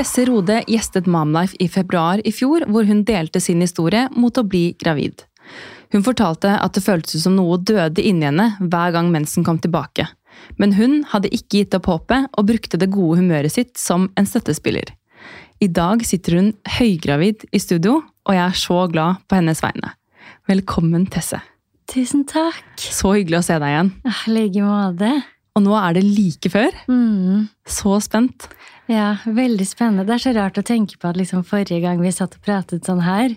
Tesse Rode gjestet Momlife i februar i fjor, hvor hun delte sin historie mot å bli gravid. Hun fortalte at det føltes som noe døde inni henne hver gang mensen kom tilbake. Men hun hadde ikke gitt opp håpet og brukte det gode humøret sitt som en støttespiller. I dag sitter hun høygravid i studio, og jeg er så glad på hennes vegne. Velkommen, Tesse. Tusen takk. Så hyggelig å se deg igjen. I like måte. Og nå er det like før. Mm. Så spent. Ja, veldig spennende. Det er så rart å tenke på at liksom forrige gang vi satt og pratet sånn her,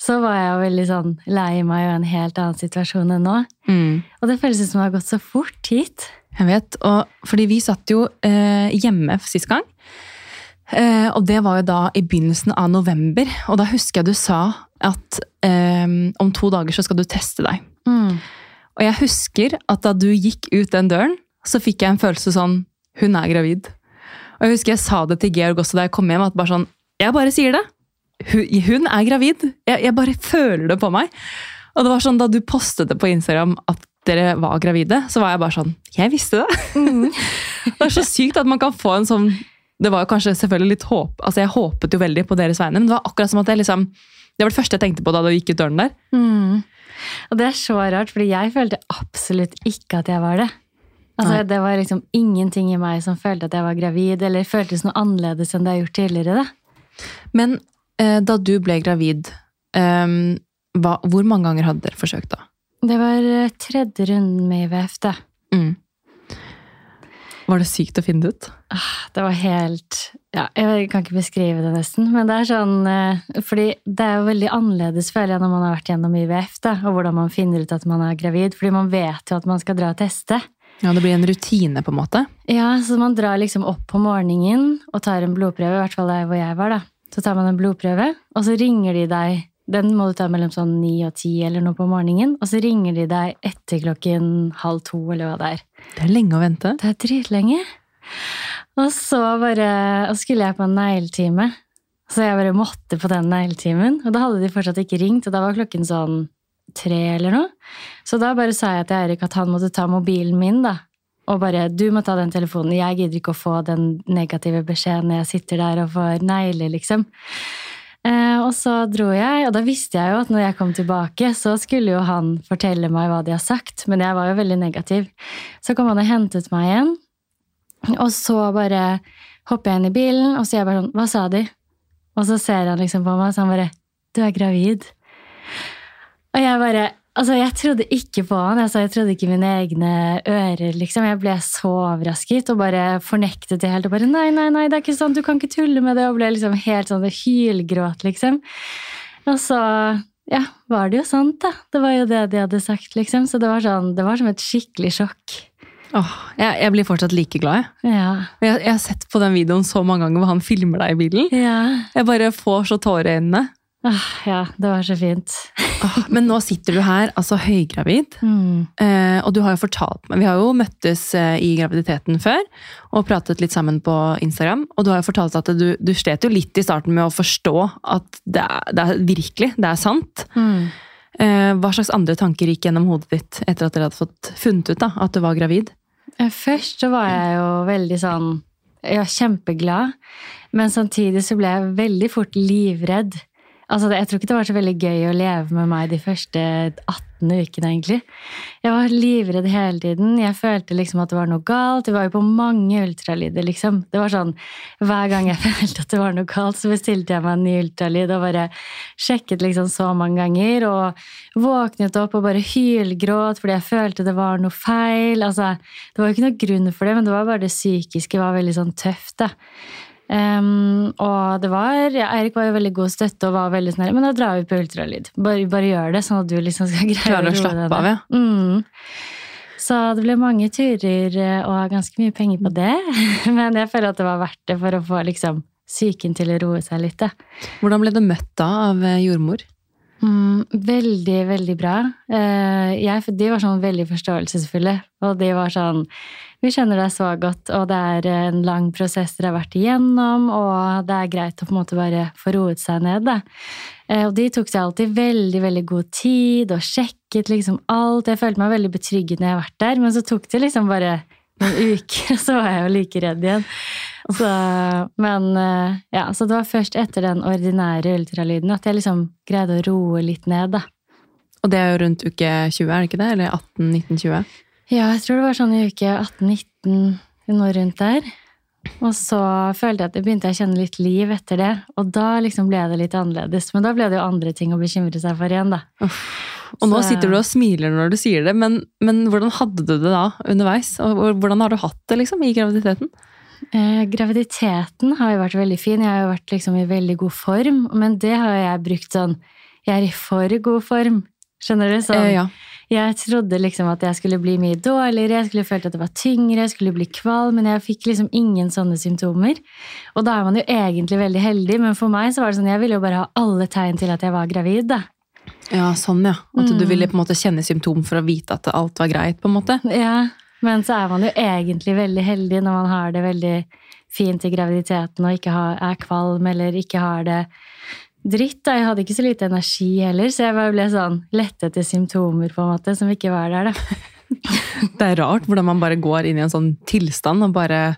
så var jeg jo veldig sånn lei meg og i en helt annen situasjon enn nå. Mm. Og det føles som det har gått så fort hit. Jeg vet, og fordi vi satt jo eh, hjemme sist gang. Eh, og det var jo da i begynnelsen av november. Og da husker jeg du sa at eh, om to dager så skal du teste deg. Mm. Og jeg husker at da du gikk ut den døren, så fikk jeg en følelse sånn Hun er gravid. Og jeg husker jeg sa det til Georg også da jeg kom hjem, at bare sånn Jeg bare sier det. Hun, hun er gravid. Jeg, jeg bare føler det på meg. Og det var sånn da du postet det på Instagram at dere var gravide, så var jeg bare sånn Jeg visste det! det er så sykt at man kan få en sånn Det var jo kanskje selvfølgelig litt håp Altså jeg håpet jo veldig på deres vegne, men det var akkurat som at jeg liksom Det var det første jeg tenkte på da du gikk ut døren der. Mm. Og det er så rart, fordi jeg følte absolutt ikke at jeg var det. Altså, det var liksom ingenting i meg som følte at jeg var gravid, eller føltes noe annerledes enn det jeg har gjort tidligere. Da. Men eh, da du ble gravid, eh, hva, hvor mange ganger hadde dere forsøkt da? Det var eh, tredje runden med IVF, da. Mm. Var det sykt å finne det ut? Det var helt ja, Jeg kan ikke beskrive det nesten, men det er sånn eh, Fordi det er jo veldig annerledes, føler jeg, når man har vært gjennom IVF, da, og hvordan man finner ut at man er gravid. Fordi man vet jo at man skal dra og teste. Ja, Det blir en rutine, på en måte. Ja, så man drar liksom opp på morgenen og tar en blodprøve, i hvert fall der hvor jeg var, da. Så tar man en blodprøve, og så ringer de deg Den må du ta mellom sånn ni og ti eller noe på morgenen, og så ringer de deg etter klokken halv to, eller hva det er. Det er lenge å vente. Det er dritlenge. Og så bare Og skulle jeg på en negletime. Så jeg bare måtte på den negletimen. Og da hadde de fortsatt ikke ringt, og da var klokken sånn tre eller noe. Så da bare sa jeg til Eirik at han måtte ta mobilen min, da. Og bare 'du må ta den telefonen', jeg gidder ikke å få den negative beskjeden når jeg sitter der og får negler, liksom. Eh, og så dro jeg, og da visste jeg jo at når jeg kom tilbake, så skulle jo han fortelle meg hva de har sagt, men jeg var jo veldig negativ. Så kom han og hentet meg igjen, og så bare hopper jeg inn i bilen, og så er jeg bare sånn Hva sa de? Og så ser han liksom på meg, så han bare Du er gravid. Og jeg bare Altså, jeg trodde ikke på han. Altså, jeg trodde ikke mine egne ører, liksom. Jeg ble så overrasket og bare fornektet det helt. Og bare nei, nei, nei, det er ikke sant, du kan ikke tulle med det. Og ble liksom helt sånn hylgråt, liksom. Og så ja, var det jo sant, da. Det var jo det de hadde sagt, liksom. Så det var sånn, det var som et skikkelig sjokk. Åh, jeg, jeg blir fortsatt like glad. Jeg. Ja. Jeg, jeg har sett på den videoen så mange ganger hvor han filmer deg i bilen. Ja. Jeg bare får så tårer i øynene. Ah, ja, det var så fint. ah, men nå sitter du her, altså høygravid. Mm. Eh, og du har jo fortalt meg Vi har jo møttes eh, i graviditeten før og pratet litt sammen på Instagram. Og du har jo fortalt at du, du slet jo litt i starten med å forstå at det er, det er virkelig, det er sant. Mm. Eh, hva slags andre tanker gikk gjennom hodet ditt etter at dere hadde fått funnet ut da, at du var gravid? Eh, Først så var jeg jo veldig sånn ja, kjempeglad, men samtidig så ble jeg veldig fort livredd. Altså, jeg tror ikke det var så veldig gøy å leve med meg de første 18 ukene, egentlig. Jeg var livredd hele tiden. Jeg følte liksom at det var noe galt. Vi var jo på mange ultralyder, liksom. Det var sånn, Hver gang jeg følte at det var noe galt, så bestilte jeg meg en ny ultralyd og bare sjekket liksom så mange ganger. Og våknet opp og bare hylgråt fordi jeg følte det var noe feil. Altså, det var jo ikke noe grunn for det, men det var bare det psykiske var veldig sånn tøft. da. Ehm, og det var, ja, Eirik var jo veldig god støtte og var veldig sånn Men da drar vi på ultralyd. Bare, bare gjør det, sånn at du liksom skal greie Klarer å slappe deg av, ja. Mm. Så det ble mange turer eh, og ganske mye penger på det. Men jeg føler at det var verdt det for å få liksom psyken til å roe seg litt. Da. Hvordan ble du møtt da av eh, jordmor? Mm, veldig, veldig bra. Eh, jeg, de var sånn veldig forståelsesfulle. Og de var sånn Vi kjenner deg så godt, og det er en lang prosess dere har vært igjennom, og det er greit å på en måte bare få roet seg ned, da. Eh, og de tok seg alltid veldig, veldig god tid og sjekket liksom alt. Jeg følte meg veldig betrygget når jeg har vært der, men så tok det liksom bare noen uker, så var jeg jo like redd igjen. Så, men eh, ja, så det var først etter den ordinære ultralyden at jeg liksom greide å roe litt ned, da. Og det er jo rundt uke 20, er det ikke det? Eller 18-19-20? Ja, jeg tror det var sånn i uke 18-19, noe rundt der. Og så følte jeg at jeg begynte å kjenne litt liv etter det, og da liksom ble det litt annerledes. Men da ble det jo andre ting å bekymre seg for igjen, da. Og nå Så- sitter du og smiler når du sier det, men, men hvordan hadde du det da underveis? Og hvordan har du hatt det liksom i graviditeten? Eh, graviditeten har jo vært veldig fin. Jeg har jo vært liksom i veldig god form, men det har jeg brukt sånn Jeg er i for god form. Skjønner du? Sånn, Eh, ja. Jeg trodde liksom at jeg skulle bli mye dårligere, jeg skulle følt at det var tyngre, jeg skulle bli kvalm, men jeg fikk liksom ingen sånne symptomer. Og da er man jo egentlig veldig heldig, men for meg så var det sånn, jeg ville jo bare ha alle tegn til at jeg var gravid, da. ja, sånn ja. At du Mm. ville på en måte kjenne symptom for å vite at alt var greit, på en måte. Ja, men så er man jo egentlig veldig heldig når man har det veldig fint i graviditeten og ikke har, er kvalm eller ikke har det dritt. Da. Jeg hadde ikke så lite energi heller, så jeg bare ble sånn lette etter symptomer på en måte, som ikke var der. da. Det er rart hvordan man bare går inn i en sånn tilstand og bare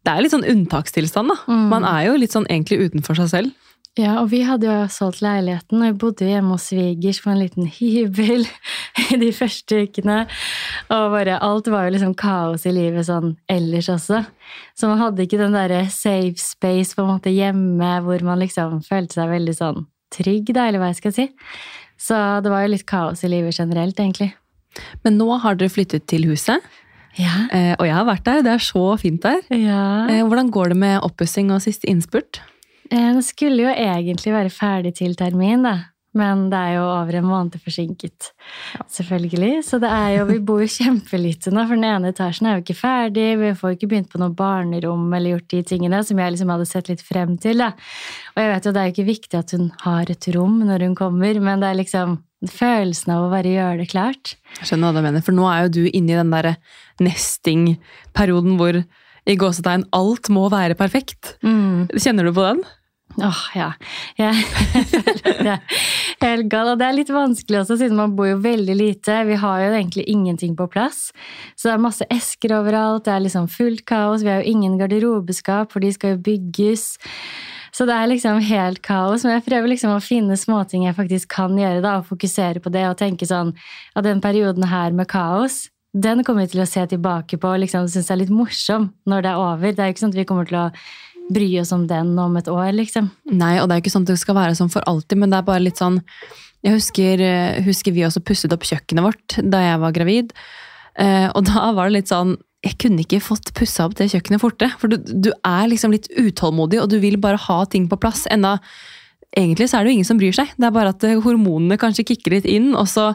Det er litt sånn unntakstilstand, da. Mm. Man er jo litt sånn egentlig utenfor seg selv. Ja, og vi hadde jo solgt leiligheten, og vi bodde hjemme hos svigers på en liten hybel i de første ukene. Og bare alt var jo liksom kaos i livet sånn ellers også. Så man hadde ikke den derre safe space på en måte hjemme hvor man liksom følte seg veldig sånn trygg, da, eller hva jeg skal si. Så det var jo litt kaos i livet generelt, egentlig. Men nå har dere flyttet til huset, Ja. eh, og jeg har vært der. Det er så fint der. ja. Eh, Hvordan går det med oppussing og siste innspurt? Eh, Det skulle jo egentlig være ferdig til termin, da. Men det er jo over en måned forsinket. Selvfølgelig. Så det er jo, vi bor jo kjempelite nå, for den ene etasjen er jo ikke ferdig. Vi får jo ikke begynt på noe barnerom eller gjort de tingene som jeg liksom hadde sett litt frem til. Da. Og jeg vet jo det er jo ikke viktig at hun har et rom når hun kommer, men det er liksom følelsen av å bare gjøre det klart. Jeg skjønner hva du mener, for nå er jo du inne i den derre nesting-perioden hvor i gåsetegn alt må være perfekt. Kjenner du på den? Åh, ja. Jeg føler det er helt gal. Og det er litt vanskelig også, siden man bor jo veldig lite. Vi har jo egentlig ingenting på plass. Så det er masse esker overalt, det er liksom fullt kaos. Vi har jo ingen garderobeskap, for de skal jo bygges. Så det er liksom helt kaos. Men jeg prøver liksom å finne småting jeg faktisk kan gjøre, da, og fokusere på det og tenke sånn at den perioden her med kaos den kommer vi til å se tilbake på og liksom synes er litt morsom når det er over. Det er jo ikke sånn at vi kommer til å bry oss om den om et år, liksom. Nei, og det er jo ikke sånn at det skal være sånn for alltid, men det er bare litt sånn Jeg husker, eh, husker vi også pusset opp kjøkkenet vårt da jeg var gravid. Eh, Og da var det litt sånn Jeg kunne ikke fått pussa opp det kjøkkenet fortere. For du, du er liksom litt utålmodig, og du vil bare ha ting på plass. Enda egentlig så er det jo ingen som bryr seg. Det er bare at eh, hormonene kanskje kicker litt inn, og så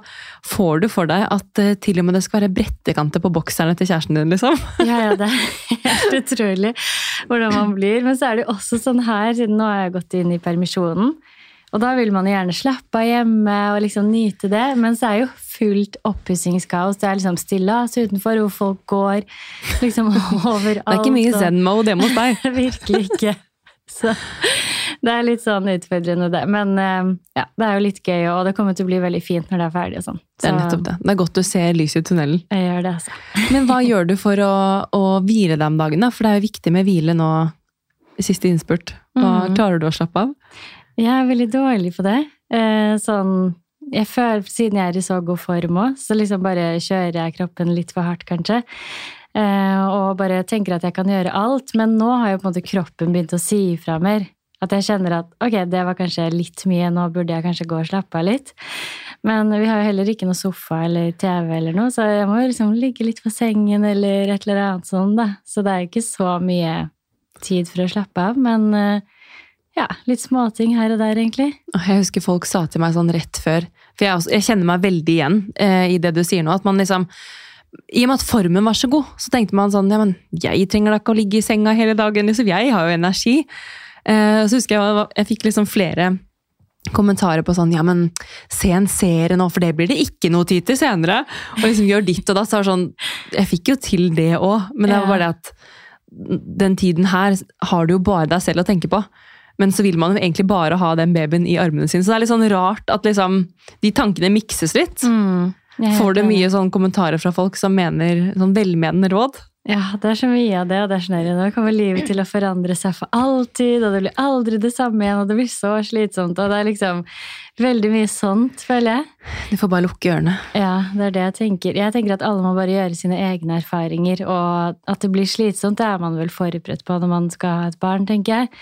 får du for deg at eh, til og med det skal være brettekanter på bokserne til kjæresten din, liksom. Ja, ja, det er helt utrolig hvordan man blir. Men så er det jo også sånn her, siden nå har jeg gått inn i permisjonen. Og da vil man jo gjerne slappe av hjemme og liksom nyte det. Men så er jo fullt oppussingskaos. Det er liksom stillas utenfor hvor folk går liksom overalt. Det er ikke mye zen-mode hjemme hos deg. Virkelig ikke. Så det er litt sånn utfordrende, det. Men eh, ja, det er jo litt gøy, og det kommer til å bli veldig fint når det er ferdig. og sånn. Det er nettopp det. Det er godt du ser lyset i tunnelen. Jeg gjør det, altså. Men hva gjør du for å, å hvile deg om dagen? da? For det er jo viktig med hvile nå siste innspurt. Hva Mhm. Klarer du å slappe av? Jeg er veldig dårlig på det. Eh, sånn, jeg føler, Siden jeg er i så god form òg, så liksom bare kjører jeg kroppen litt for hardt, kanskje. Eh, og bare tenker at jeg kan gjøre alt. Men nå har jo på en måte kroppen begynt å si ifra mer. At jeg kjenner at ok, det var kanskje litt mye, nå burde jeg kanskje gå og slappe av litt. Men vi har jo heller ikke noe sofa eller TV eller noe, så jeg må jo liksom ligge litt på sengen eller et eller annet sånn, da. Så det er jo ikke så mye tid for å slappe av. Men eh, ja, litt småting her og der, egentlig. Jeg husker folk sa til meg sånn rett før, for jeg, også, jeg kjenner meg veldig igjen eh, i det du sier nå, at man liksom i og med at formen var så god, så tenkte man sånn ja, men jeg trenger da ikke å ligge i senga hele dagen, liksom, jeg har jo energi. Eh, så husker jeg jeg fikk liksom flere kommentarer på sånn ja, men se en serie nå, for det blir det ikke noe tid til senere. Og liksom gjør ditt og datt. Så er det sånn, jeg fikk jo til det òg, men det var bare det at den tiden her har du jo bare deg selv å tenke på. Men så vil man jo egentlig bare ha den babyen i armene sine. Så det er litt sånn rart at liksom, de tankene mikses litt. Er Får du mye sånn kommentarer fra folk som mener sånn velmenende råd? Ja, det er så mye av det, og det er sånn her, nå kommer livet til å forandre seg for alltid, og det blir aldri det samme igjen, og det blir så slitsomt, og det er liksom veldig mye sånt, føler jeg. Du får bare lukke ørene. Ja, det er det jeg tenker. Jeg tenker at alle må bare gjøre sine egne erfaringer, og at det blir slitsomt, det er man vel forberedt på når man skal ha et barn, tenker jeg.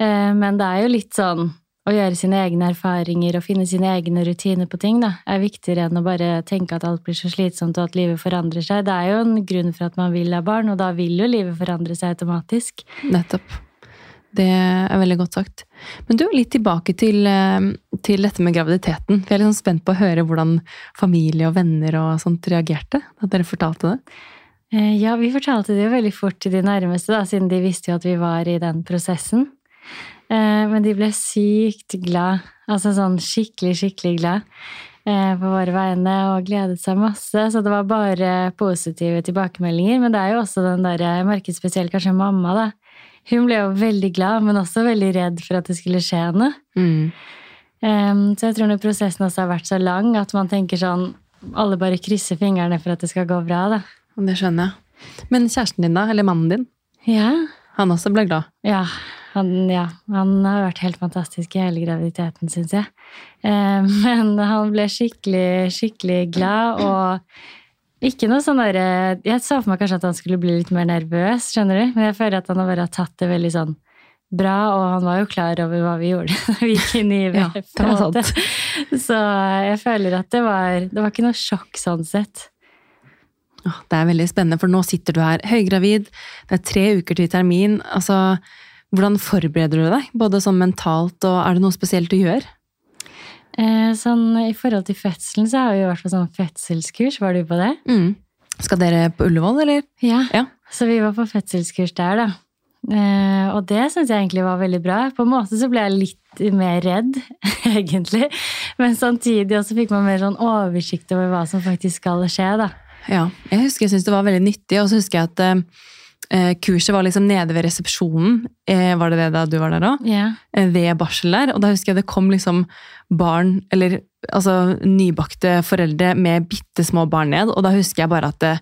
Eh, Men det er jo litt sånn å gjøre sine egne erfaringer og finne sine egne rutiner på ting, da, er viktigere enn å bare tenke at alt blir så slitsomt og at livet forandrer seg. Det er jo en grunn for at man vil ha barn, og da vil jo livet forandre seg automatisk. Nettopp. Det er veldig godt sagt. Men du, litt tilbake til, eh, til dette med graviditeten. For jeg er litt sånn spent på å høre hvordan familie og venner og sånt reagerte da dere fortalte det. Eh, Ja, vi fortalte det jo veldig fort til de nærmeste, da, siden de visste jo at vi var i den prosessen. Eh, Men de ble sykt glad. Altså sånn skikkelig, skikkelig glad eh, på våre vegne og gledet seg masse. Så det var bare positive tilbakemeldinger. Men det er jo også den der, jeg merket spesielt kanskje mamma, da. Hun ble jo veldig glad, men også veldig redd for at det skulle skje noe. Mm. Um, så jeg tror når prosessen også har vært så lang at man tenker sånn Alle bare krysser fingrene for at det skal gå bra, da. Det skjønner jeg. Men kjæresten din, da? Eller mannen din? Ja. Han også ble glad? Ja, han, ja, han har vært helt fantastisk i hele graviditeten, syns jeg. Eh, men han ble skikkelig, skikkelig glad, og ikke noe sånn derre Jeg så for meg kanskje at han skulle bli litt mer nervøs, skjønner du, men jeg føler at han har bare tatt det veldig sånn bra, og han var jo klar over hva vi gjorde da vi gikk inn i IVF. Ja. Så jeg føler at det var, det var ikke noe sjokk sånn sett. Det er veldig spennende, for nå sitter du her høygravid, det er tre uker til termin. Altså, hvordan forbereder du deg? Både sånn mentalt, og er det noe spesielt du gjør? Eh, sånn, I forhold til fødselen så har vi i vært på sånn fødselskurs. Var du på det? Mm. Skal dere på Ullevål, eller? Ja. Ja. Så vi var på fødselskurs der, da. Eh, og det syns jeg egentlig var veldig bra. På en måte så ble jeg litt mer redd, egentlig. Men samtidig også fikk man mer sånn oversikt over hva som faktisk skal skje, da. Ja, jeg husker jeg syntes det var veldig nyttig, og så husker jeg at eh, kurset var liksom nede ved resepsjonen. Eh, var det det da du var der òg? Eh, ved barsel der. Og da husker jeg det kom liksom barn, eller altså nybakte foreldre med bitte små barn ned, og da husker jeg bare at det,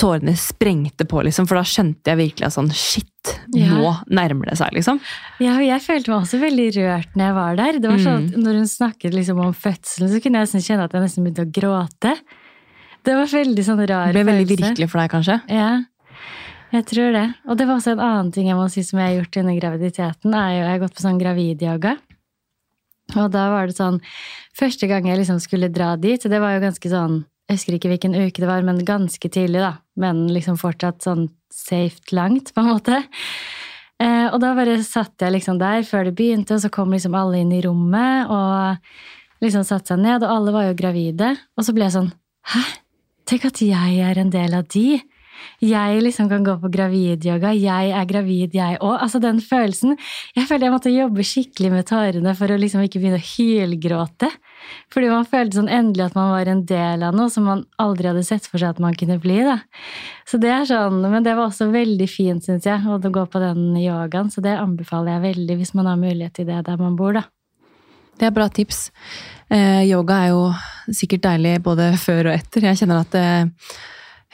tårene sprengte på, liksom, for da skjønte jeg virkelig at sånn shit, Ja. nå nærmer det seg, liksom. ja, og jeg følte meg også veldig rørt når jeg var der. Det var sånn Mm. at Når hun snakket liksom om fødselen, så kunne jeg nesten kjenne at jeg nesten begynte å gråte. Det var veldig sånn rar Det ble veldig følelse. virkelig for deg, kanskje? Ja, jeg tror det. Og det var også en annen ting jeg må si som jeg har gjort under graviditeten. er jo, Jeg har gått på sånn gravidyoga. Og da var det sånn Første gang jeg liksom skulle dra dit, det var jo ganske sånn Jeg husker ikke hvilken uke det var, men ganske tidlig, da. Men liksom fortsatt sånn safe langt, på en måte. Eh, og da bare satt jeg liksom der før det begynte, og så kom liksom alle inn i rommet og liksom satte seg ned, og alle var jo gravide. Og så ble jeg sånn Hæ? Tenk at jeg er en del av de. Jeg liksom kan gå på gravidyoga. Jeg er gravid, jeg òg. Altså den følelsen. Jeg følte jeg måtte jobbe skikkelig med tårene for å liksom ikke begynne å hylgråte. Fordi man følte sånn endelig at man var en del av noe som man aldri hadde sett for seg at man kunne bli. da. Så det er sånn, Men det var også veldig fint, syns jeg, å gå på den yogaen. Så det anbefaler jeg veldig hvis man har mulighet til det der man bor, da. Det er bra tips. Eh, yoga er jo sikkert deilig både før og etter. Jeg kjenner at eh,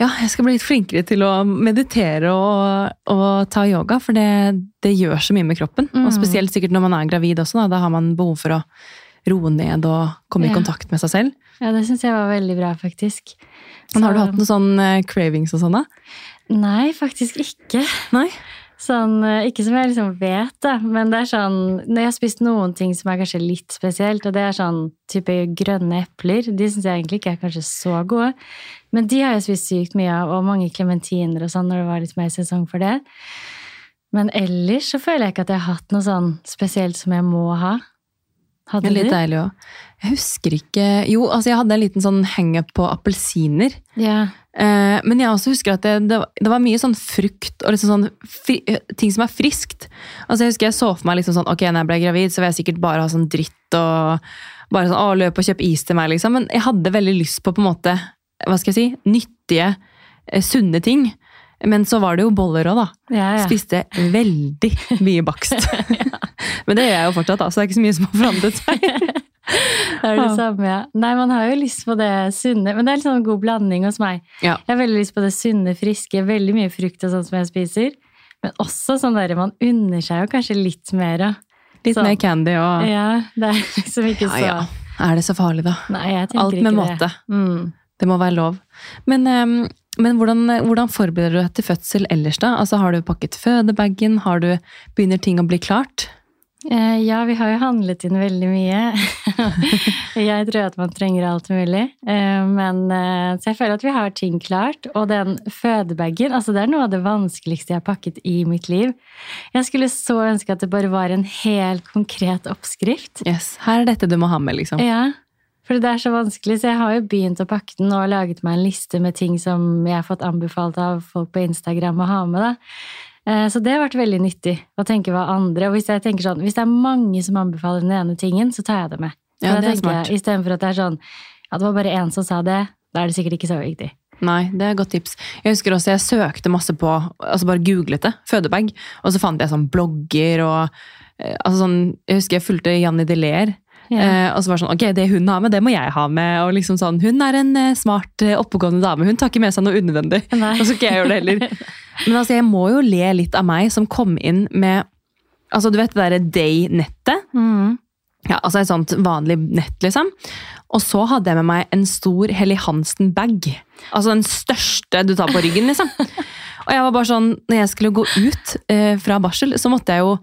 ja, jeg skal bli litt flinkere til å meditere og, og ta yoga, for det, det gjør så mye med kroppen. Mm. Og spesielt sikkert når man er gravid også, da, da har man behov for å roe ned og komme i kontakt med seg selv. Ja, det syns jeg var veldig bra, faktisk. Men har du hatt noen sånn eh, cravings og sånn, da? Nei, faktisk ikke. Nei? Sånn, eh, ikke som jeg liksom vet, da, men det er sånn Når jeg har spist noen ting som er kanskje litt spesielt, og det er sånn type grønne epler, de syns jeg egentlig ikke er kanskje så gode. Men de har jeg spist sykt mye av, og mange klementiner og sånn når det var litt mer sesong for det. Men ellers så føler jeg ikke at jeg har hatt noe sånn spesielt som jeg må ha. Hadde Men litt du? deilig òg. Jeg husker ikke Jo, altså jeg hadde en liten sånn hangup på appelsiner. Ja. Eh, men jeg også husker at det, det, var- det var mye sånn frukt og liksom sånn fri, ting som er friskt. Altså Jeg husker jeg så for meg liksom sånn, ok, når jeg ble gravid, så vil jeg sikkert bare ha sånn dritt og bare sånn, å, løp og kjøp is til meg, liksom. Men jeg hadde veldig lyst på på en måte, hva skal jeg si, nyttige, eh, sunne ting. Men så var det jo boller òg, da. Ja, ja. Spiste veldig mye bakst. Men det gjør jeg jo fortsatt, da, så det er ikke så mye som har forandret seg. Det er det samme, ja. Nei, man har jo lyst på det sunne, men det er en sånn god blanding hos meg. Ja. Jeg har veldig lyst på det sunne, friske, veldig mye frukt og sånn som jeg spiser. Men også sånn der man unner seg jo kanskje litt mer. av. Litt sånn. mer candy og Ja, det er liksom ikke så ja. Er det så farlig, da? Nei, jeg tenker Alt ikke måte. det. Mm. Det må være lov. Men, um, men hvordan, hvordan forbereder du deg til fødsel ellers, da? Altså, har du pakket fødebagen? Begynner ting å bli klart? Eh, ja, vi har jo handlet inn veldig mye. jeg tror at man trenger alt mulig. Eh, men eh, så jeg føler at vi har ting klart. Og den fødebagen, altså det er noe av det vanskeligste jeg har pakket i mitt liv. Jeg skulle så ønske at det bare var en helt konkret oppskrift. Yes, Her er dette du må ha med, liksom. Ja, for det er så vanskelig, så jeg har jo begynt å pakke den og laget meg en liste med ting som jeg har fått anbefalt av folk på Instagram å ha med. da. Eh, Så det har vært veldig nyttig å tenke hva andre Og hvis sånn, hvis det er mange som anbefaler den ene tingen, så tar jeg det med. Ja, det er. Jeg, Istedenfor at det er sånn ja, det var bare én som sa det, da er det sikkert ikke så viktig. Nei, det er et godt tips. Jeg husker også jeg søkte masse på, altså bare googlet det, fødebag, og så fant jeg sånn blogger og eh, altså sånn, Jeg husker jeg fulgte Janni Deler. Eh, og så var det sånn, ok, det hun har med, det må jeg ha med. og liksom sånn, Hun er en eh, smart, eh, oppegående dame. Hun tar ikke med seg noe unødvendig. Nei. Og så skal jeg gjøre det heller. Men altså, jeg må jo le litt av meg som kom inn med altså Du vet det derre Day-nettet? Mm. Ja, altså et sånt vanlig nett, liksom. Og så hadde jeg med meg en stor Helly Hansen-bag. Altså den største du tar på ryggen, liksom. Og jeg var bare sånn, når jeg skulle gå ut eh, fra barsel, så måtte jeg jo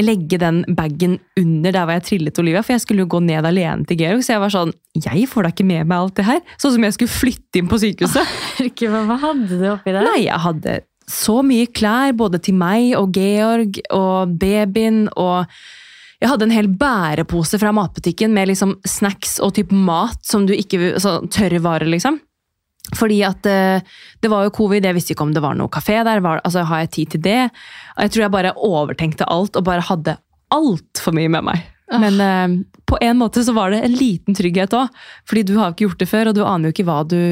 legge den bagen under der hvor jeg trillet Olivia, for jeg skulle jo gå ned alene til Georg. Så jeg var sånn, jeg får da ikke med meg alt det her. Sånn som jeg skulle flytte inn på sykehuset. Ikke, hva, hadde du oppi der? Nei, jeg hadde så mye klær, både til meg og Georg og babyen. og jeg hadde en hel bærepose fra matbutikken med liksom snacks og typ mat som du ikke sånn Tørrvarer, liksom. Fordi at eh, det var jo covid, jeg visste ikke om det var noe kafé der. Var, altså, har jeg tid til det? Jeg tror jeg bare overtenkte alt og bare hadde altfor mye med meg. Men eh, på en måte så var det en liten trygghet òg. Fordi du har ikke gjort det før, og du aner jo ikke hva du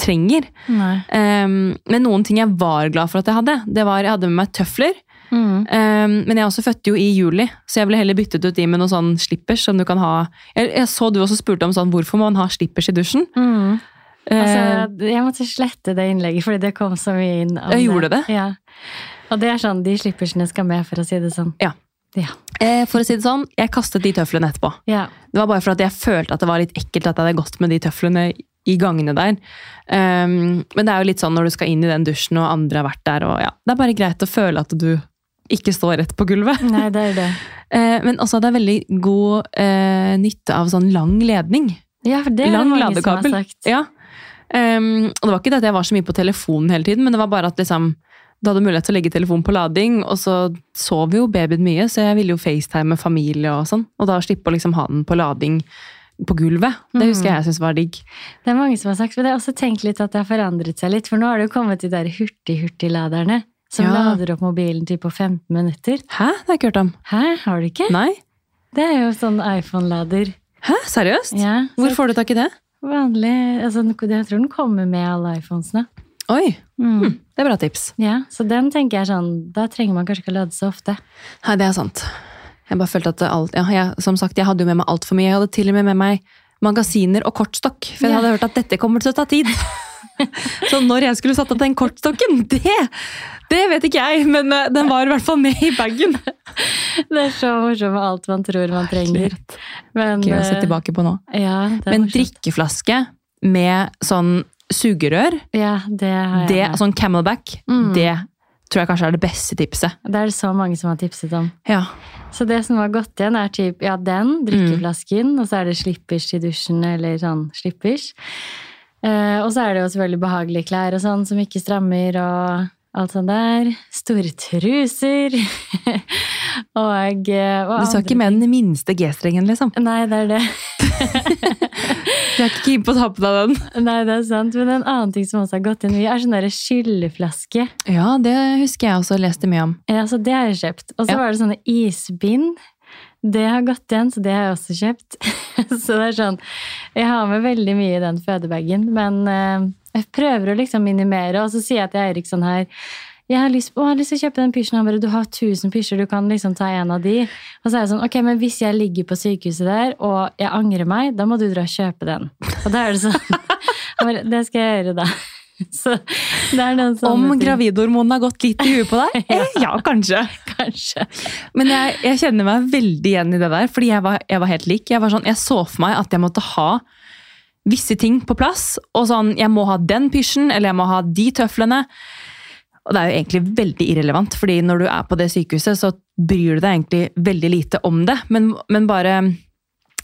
trenger. Um, men noen ting jeg var glad for at jeg hadde, det var jeg hadde med meg tøfler. Mm. Um, men jeg også fødte jo i juli, så jeg ville heller byttet ut de med noen sånn slippers. som du kan ha. Jeg, jeg så du også spurte om sånn, hvorfor må man ha slippers i dusjen. Mm. Eh, Altså, jeg måtte slette det innlegget, fordi det kom så mye inn. om Jeg gjorde det? Ja. Og det er sånn, de slippersene skal med, for å si det sånn. Ja. Ja. eh, for å si det sånn, jeg kastet de tøflene etterpå. ja. Det var bare for at jeg følte at det var litt ekkelt at jeg hadde gått med de tøflene i gangene der. Um, men det er jo litt sånn når du skal inn i den dusjen og andre har vært der. Og ja, det er bare greit å føle at du ikke står rett på gulvet. Nei, det er det. Eh, men også det er veldig god uh, nytte av sånn lang ledning. Ja, for det er lang det mange som ladekabel. har sagt. Ja. Ehm, og det var ikke det at jeg var så mye på telefonen hele tiden, men det var bare at liksom, du hadde mulighet til å legge telefonen på lading, og så sov jo babyen mye, så jeg ville jo FaceTime med familie og sånn. Og da slippe å liksom ha den på lading på gulvet. Det husker jeg jeg syntes var digg. Det er mange som har sagt, men jeg har også tenkt litt at det har forandret seg litt, for nå har det jo kommet de der hurtig-hurtigladerne som Ja. lader opp mobilen til på 15 minutter. Hæ? Det har jeg ikke hørt om. Hæ, har du ikke? Nei? Det er jo sånn iPhone-lader. Hæ? Seriøst? Ja, Hvor så får du tak i det? Vanlig, altså, jeg tror den kommer med alle iPhonesene. Oi, Mm. det er bra tips. Ja, så den tenker jeg sånn, da trenger man kanskje ikke å lade så ofte. Nei, det er sant. Jeg bare følte at alt, ja, jeg, som sagt, jeg hadde jo med meg alt for mye. Jeg hadde til og med med meg magasiner og kortstokk, for jeg Ja. hadde hørt at dette kommer til å ta tid. Så når jeg skulle satt opp den kortstokken, det, det vet ikke jeg, men eh, den var i hvert fall med i bagen. Det er så morsomt med alt man tror man trenger. Men, Gøy å se eh, tilbake på nå. Ja, Men drikkeflaske med sånn sugerør, Ja, det har jeg det, sånn camelback, Mm. det tror jeg kanskje er det beste tipset. Det er det så mange som har tipset om. Ja. Så det som har gått igjen, er typ, ja, den, drikkeflasken, og så er det slippers i dusjen, eller sånn slippers. Eh, og så er det jo selvfølgelig behagelige klær og sånn, som ikke strammer, og alt sånt der. Store truser. og, eh, og Du sa ikke med den minste G-strengen, liksom. Nei, det er det. Du er ikke keen på å ta på deg den. Nei, det er sant. Men en annen ting som også har gått inn mye, er sånn derre skylleflaske. Ja, det husker jeg også leste mye om. Ja, så det har jeg kjøpt. Og så Ja. var det sånne isbind. Det har gått igjen, så det har jeg også kjøpt. så det er sånn Jeg har med veldig mye i den fødebagen, men eh, jeg prøver å liksom minimere. Og så sier jeg til Eirik sånn her jeg har lyst, å, jeg har lyst til å kjøpe den pysjen. Han bare, du har 1000 pysjer, du kan liksom ta en av de. Og så er jeg sånn, ok, men hvis jeg ligger på sykehuset der, og jeg angrer meg, da må du dra og kjøpe den. Og da er det sånn, bare, det skal jeg gjøre da. Om gravidhormonene har gått litt i huet på deg? Eh, ja, kanskje. Kanskje. Men jeg, jeg kjenner meg veldig igjen i det der, fordi jeg var, jeg var helt lik. Jeg, var sånn, jeg så for meg at jeg måtte ha visse ting på plass. Og sånn, jeg må ha den pysjen, eller jeg må ha de tøflene. Og det er jo egentlig veldig irrelevant, fordi når du er på det sykehuset, så bryr du deg egentlig veldig lite om det. Men, men bare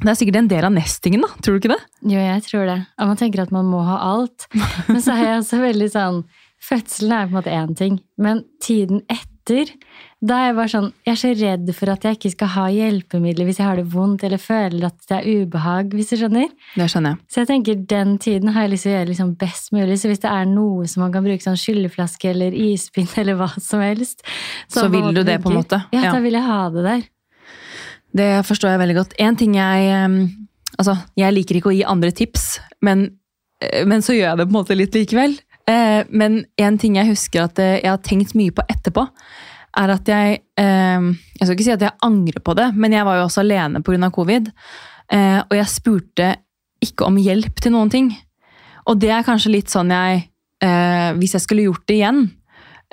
Det er sikkert en del av nestingen, da. Tror du ikke det? Jo, jeg tror det. Og man tenker at man må ha alt. Men så er jeg også veldig sånn Fødselen er på en måte én ting, men tiden etter da er jeg bare sånn, jeg er så redd for at jeg ikke skal ha hjelpemidler hvis jeg har det vondt eller føler at det er ubehag. hvis du skjønner. Det skjønner jeg. Så jeg tenker den tiden har jeg lyst til å gjøre liksom best mulig. Så hvis det er noe som man kan bruke, sånn skylleflaske eller ispinn eller hva som helst Så så vil du det, på en måte? Ja, Ja. da vil jeg ha det der. Det forstår jeg veldig godt. En ting jeg Altså, jeg liker ikke å gi andre tips, men, eh, men så gjør jeg det på en måte litt likevel. Eh, Men en ting jeg husker at eh, jeg har tenkt mye på etterpå, er at jeg eh, Jeg skal ikke si at jeg angrer på det, men jeg var jo også alene pga. covid. eh, Og jeg spurte ikke om hjelp til noen ting. Og det er kanskje litt sånn jeg eh, Hvis jeg skulle gjort det igjen,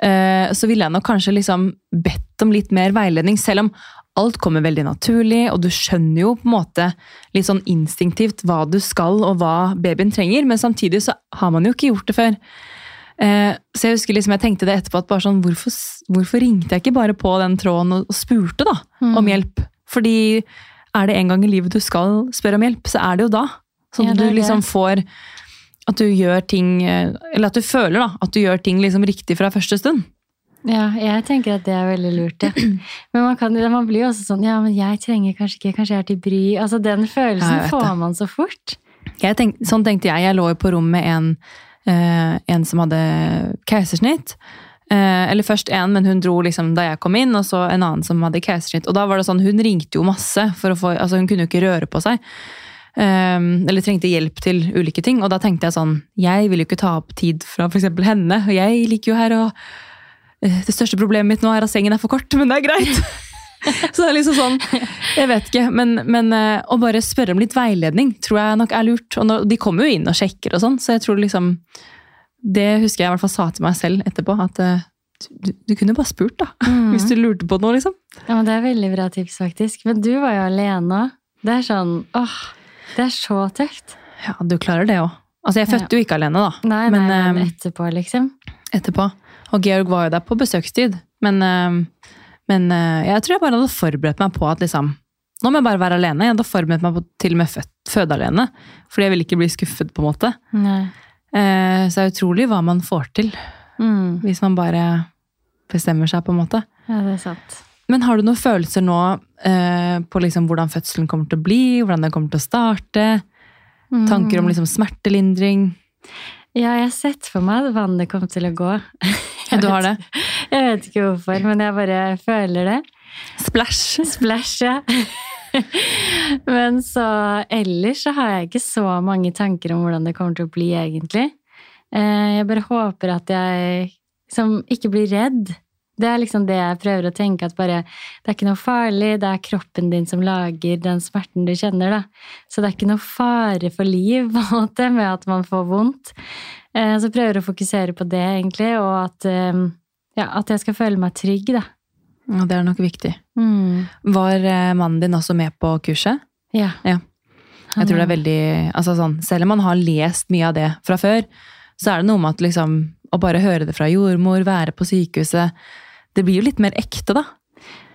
eh, så ville jeg nok kanskje liksom bedt om litt mer veiledning, selv om alt kommer veldig naturlig, og du skjønner jo på en måte litt sånn instinktivt hva du skal og hva babyen trenger, men samtidig så har man jo ikke gjort det før. Eh, så jeg husker liksom jeg tenkte det etterpå, at bare sånn, hvorfor, hvorfor ringte jeg ikke bare på den tråden og, og spurte da Mm. om hjelp? Fordi er det en gang i livet du skal spørre om hjelp, så er det jo da. Sånn at ja, du liksom får at du gjør ting eh, Eller at du føler da, at du gjør ting liksom riktig fra første stund. Ja, jeg tenker at det er veldig lurt, ja. Men man, kan, man blir jo også sånn Ja, men jeg trenger kanskje ikke Kanskje jeg er til bry. Altså, den følelsen Ja, får man så fort. Tenk, sånn tenkte jeg. Jeg lå jo på rom med en, eh, en som hadde keisersnitt. Eh, eller først en, men hun dro liksom da jeg kom inn, og så en annen som hadde keisersnitt. Og da var det sånn, hun ringte jo masse, for å få, altså hun kunne jo ikke røre på seg. Um, eller trengte hjelp til ulike ting. Og da tenkte jeg sånn, jeg vil jo ikke ta opp tid fra f.eks. henne. Og jeg liker jo her eh, Det største problemet mitt nå er at sengen er for kort, men det er greit. Så det er liksom sånn, jeg vet ikke, men, men eh, å bare spørre om litt veiledning tror jeg nok er lurt. Og nå, de kommer jo inn og sjekker og sånn, så jeg tror liksom Det husker jeg i hvert fall sa til meg selv etterpå, at eh, du, du kunne bare spurt, da. Hvis du lurte på noe, liksom. Ja, men Det er veldig bra tips, faktisk. Men du var jo alene. Det er sånn åh, det er så tøft. Ja, du klarer det òg. Altså, jeg fødte jo ikke alene, da. Nei, Men, nei, men eh, etterpå, liksom. etterpå. Og Georg var jo der på besøkstid. Men, eh, men eh, jeg tror jeg bare hadde forberedt meg på at liksom Nå må jeg bare være alene. Jeg hadde forberedt meg på til og med født, føde alene. Fordi jeg ville ikke bli skuffet, på en måte. Nei. Eh, Så det er utrolig hva man får til Mm. hvis man bare bestemmer seg, på en måte. Ja, det er sant. Men har du noen følelser nå eh, på liksom hvordan fødselen kommer til å bli? Hvordan den kommer til å starte? Mm. Tanker om liksom smertelindring? Ja, jeg har sett for meg at vannet kom til å gå. Du har det? Jeg vet ikke hvorfor, men jeg bare føler det. Splash! Splash, ja. Men så ellers så har jeg ikke så mange tanker om hvordan det kommer til å bli, egentlig. Eh, Jeg bare håper at jeg liksom ikke blir redd. Det er liksom det jeg prøver å tenke, at bare det er ikke noe farlig, det er kroppen din som lager den smerten du kjenner, da. Så det er ikke noe fare for liv, måte, med at man får vondt. Eh, Så prøver jeg å fokusere på det, egentlig, og at, eh, ja, at jeg skal føle meg trygg, da. Ja, det er nok viktig. Mm. Var eh, mannen din også med på kurset? Ja. Ja. Jeg tror det er veldig altså sånn, Selv om man har lest mye av det fra før, så er det noe med at liksom, å bare høre det fra jordmor, være på sykehuset Det blir jo litt mer ekte, da.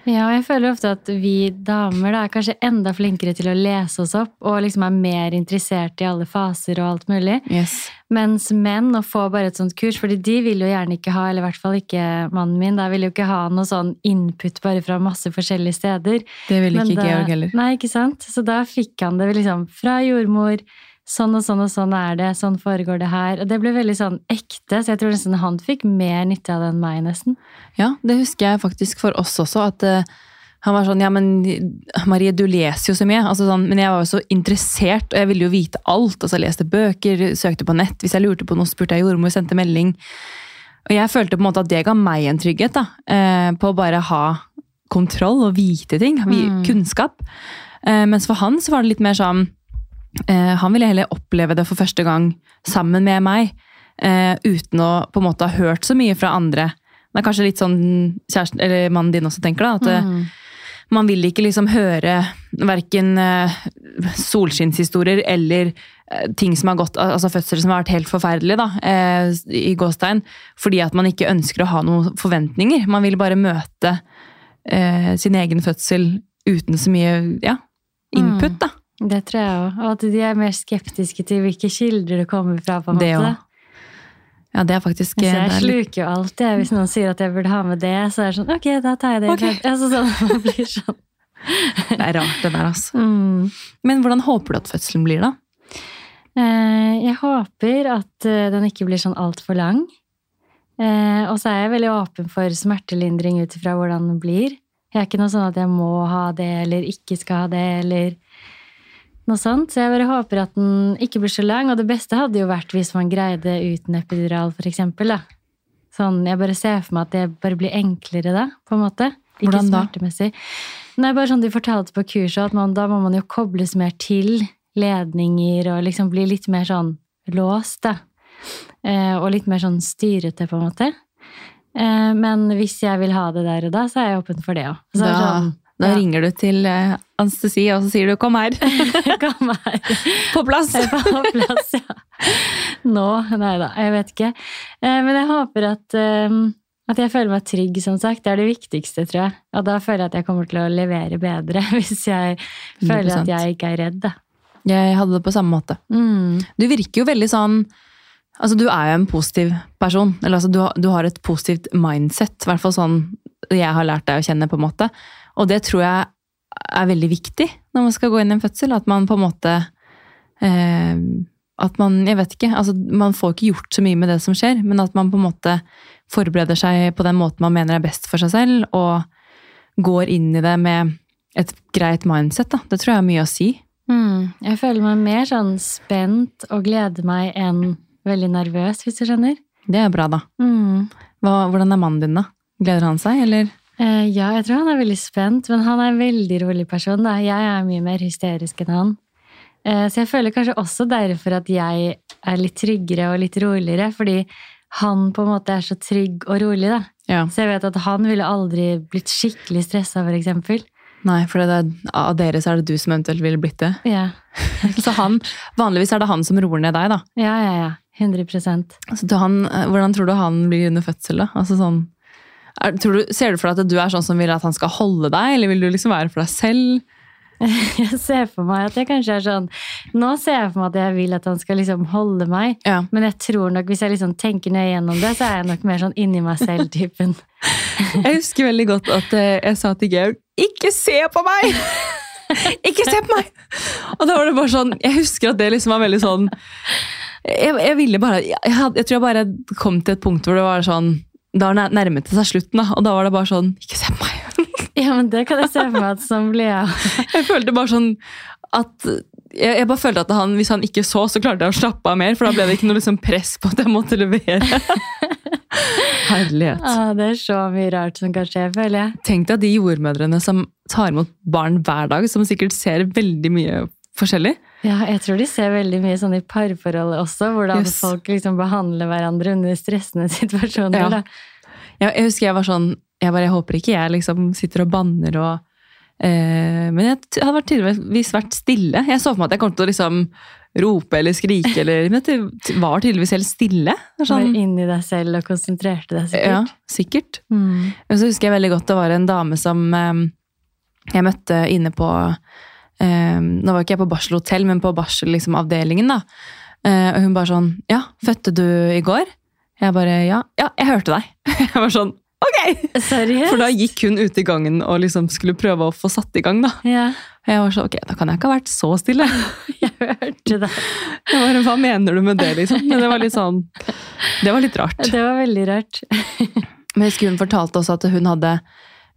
Ja, jeg føler ofte at vi damer da, er kanskje enda flinkere til å lese oss opp, og liksom er mer interessert i alle faser og alt mulig. Yes. Mens menn, å få bare et sånt kurs, fordi de vil jo gjerne ikke ha, eller i hvert fall ikke mannen min, da vil jo ikke ha noe sånn input bare fra masse forskjellige steder. Det ville ikke da- Georg heller. Nei, ikke sant? Så da fikk han det liksom fra jordmor. Sånn og sånn og sånn er det, sånn foregår det her. Og det ble veldig sånn ekte, så jeg tror nesten han fikk mer nytte av det enn meg, nesten. Ja, det husker jeg faktisk for oss også, at uh, han var sånn, ja, men Marie, du leser jo så mye. Altså, sånn, men jeg var jo så interessert, og jeg ville jo vite alt. Altså, jeg leste bøker, søkte på nett. Hvis jeg lurte på noe, spurte jeg jordmor, sendte melding. Og jeg følte på en måte at det ga meg en trygghet, da. eh, På å bare ha kontroll og vite ting. Mm. Kunnskap. Eh, Mens for han så var det litt mer sånn Han ville heller oppleve det for første gang sammen med meg. eh, Uten å på en måte ha hørt så mye fra andre. Det er kanskje litt sånn kjæresten, eller mannen din også tenker, da. At eh, Mm. man vil ikke liksom høre verken eh, solskinnshistorier eller eh, ting som har gått, altså fødsler som har vært helt forferdelige, da, eh, i gåstegn, fordi at man ikke ønsker å ha noen forventninger. Man vil bare møte eh, sin egen fødsel uten så mye ja, input, da. Det tror jeg òg. Og at de er mer skeptiske til hvilke kilder det kommer fra. på en Det måte. Ja, det er faktisk Så jeg det er litt, sluker jo alt. Jeg. Hvis noen sier at jeg burde ha med det, så er det sånn ok, da tar jeg det. Okay. Altså, sånn, det blir sånn. det er rart, det der, altså. Mm. Men hvordan håper du at fødselen blir, da? Eh, Jeg håper at eh, den ikke blir sånn altfor lang. Eh, Og så er jeg veldig åpen for smertelindring ut ifra hvordan den blir. Jeg er ikke noe sånn at jeg må ha det eller ikke skal ha det eller noe sånt. Så jeg bare håper at den ikke blir så lang. Og det beste hadde jo vært hvis man greide uten epidural, for eksempel. Da. Sånn, jeg bare ser for meg at det bare blir enklere da, på en måte. Ikke Hvordan da? smertemessig. Nei, bare sånn de fortalte på kurset, at man, da må man jo kobles mer til ledninger og liksom bli litt mer sånn låst, da. Eh, og litt mer sånn styrete, på en måte. Eh, men hvis jeg vil ha det der og da, så er jeg åpen for det òg. Da, Sånn, da ja. ringer du til eh, anestesi, og så sier du 'kom her'. Kom her. På plass! På plass, ja. Nå? Nei da, jeg vet ikke. Eh, Men jeg håper at, eh, at jeg føler meg trygg, som sagt. Det er det viktigste, tror jeg. Og da føler jeg at jeg kommer til å levere bedre, hvis jeg føler 100%. at jeg ikke er redd, da. Jeg hadde det på samme måte. Mm. Du virker jo veldig sånn Altså, du er jo en positiv person. Eller altså, du, har- du har et positivt mindset. I hvert fall sånn jeg har lært deg å kjenne, på en måte. Og det tror jeg er veldig viktig når man skal gå inn i en fødsel. At man på en måte eh, At man Jeg vet ikke. Altså, man får ikke gjort så mye med det som skjer, men at man på en måte forbereder seg på den måten man mener er best for seg selv, og går inn i det med et greit mindset. Da. Det tror jeg har mye å si. Mm. Jeg føler meg mer sånn spent og gleder meg enn veldig nervøs, hvis du skjønner. Det er bra, da. Mm. Hva, hvordan er mannen din, da? Gleder han seg, eller? Eh, ja, jeg tror han er veldig spent, men han er en veldig rolig person. Da. Jeg er mye mer hysterisk enn han. Eh, så jeg føler kanskje også derfor at jeg er litt tryggere og litt roligere, fordi han på en måte er så trygg og rolig, da. Ja. Så jeg vet at han ville aldri blitt skikkelig stressa, for eksempel. Nei, for det er, av dere så er det du som eventuelt ville blitt det. Ja, Så han, vanligvis er det han som roer ned deg, da. ja, ja. ja. 100 Altså, han, eh, hvordan tror du han blir under fødsel, da? Altså sånn, er, tror du, ser du for deg at du er sånn som vil at han skal holde deg, eller vil du liksom være for deg selv? Jeg ser for meg at jeg kanskje er sånn Nå ser jeg for meg at jeg vil at han skal liksom holde meg. Ja. Men jeg tror nok, hvis jeg liksom tenker nøye gjennom det, så er jeg nok mer sånn inni meg selv-typen. Jeg husker veldig godt at eh, jeg sa til Georg 'ikke se på meg'! Ikke se på meg! Og da var det bare sånn Jeg husker at det liksom var veldig sånn Jeg, jeg ville bare jeg, jeg tror jeg bare kom til et punkt hvor det var sånn Da nærmet det seg slutten, da, og da var det bare sånn Ikke se på meg! Ja, men det kan jeg se for meg at sånn blir jeg. Jeg følte bare sånn at jeg, jeg bare følte at han, hvis han ikke så, så klarte jeg å slappe av mer. For da ble det ikke noe liksom press på at jeg måtte levere. Herlighet. Ah, det er så mye rart som kan skje, føler jeg. Tenk deg de jordmødrene som tar imot barn hver dag, som sikkert ser veldig mye forskjellig. Ja, jeg tror de ser veldig mye sånn i parforholdet også, hvordan Yes. folk liksom behandler hverandre under stressende situasjoner. Ja. Da. Jeg, husker jeg var sånn Jeg bare, jeg håper ikke jeg liksom sitter og banner og eh, Men jeg hadde vært tydeligvis vært stille. Jeg så for meg at jeg kom til å liksom rope eller skrike, eller, men det var tydeligvis helt stille. Er Var Sånn, inni deg selv og konsentrerte deg sikkert. ja, sikkert. Mm. Men så husker jeg veldig godt det var en dame som eh, jeg møtte inne på Nå var ikke jeg på barselhotell, men på barselavdelingen. da. Eh, og hun bare sånn Ja, fødte du i går? Jeg bare ja. Ja, jeg hørte deg. Jeg var sånn ok! Seriøst? For da gikk hun ut i gangen og liksom skulle prøve å få satt i gang. da. Ja, Og jeg var sånn, ok, da kan jeg ikke ha vært så stille. jeg hørte det. Jeg bare, Hva mener du med det, liksom? Men det var litt sånn, det var litt rart. Det var veldig rart. Men jeg husker hun fortalte også at hun hadde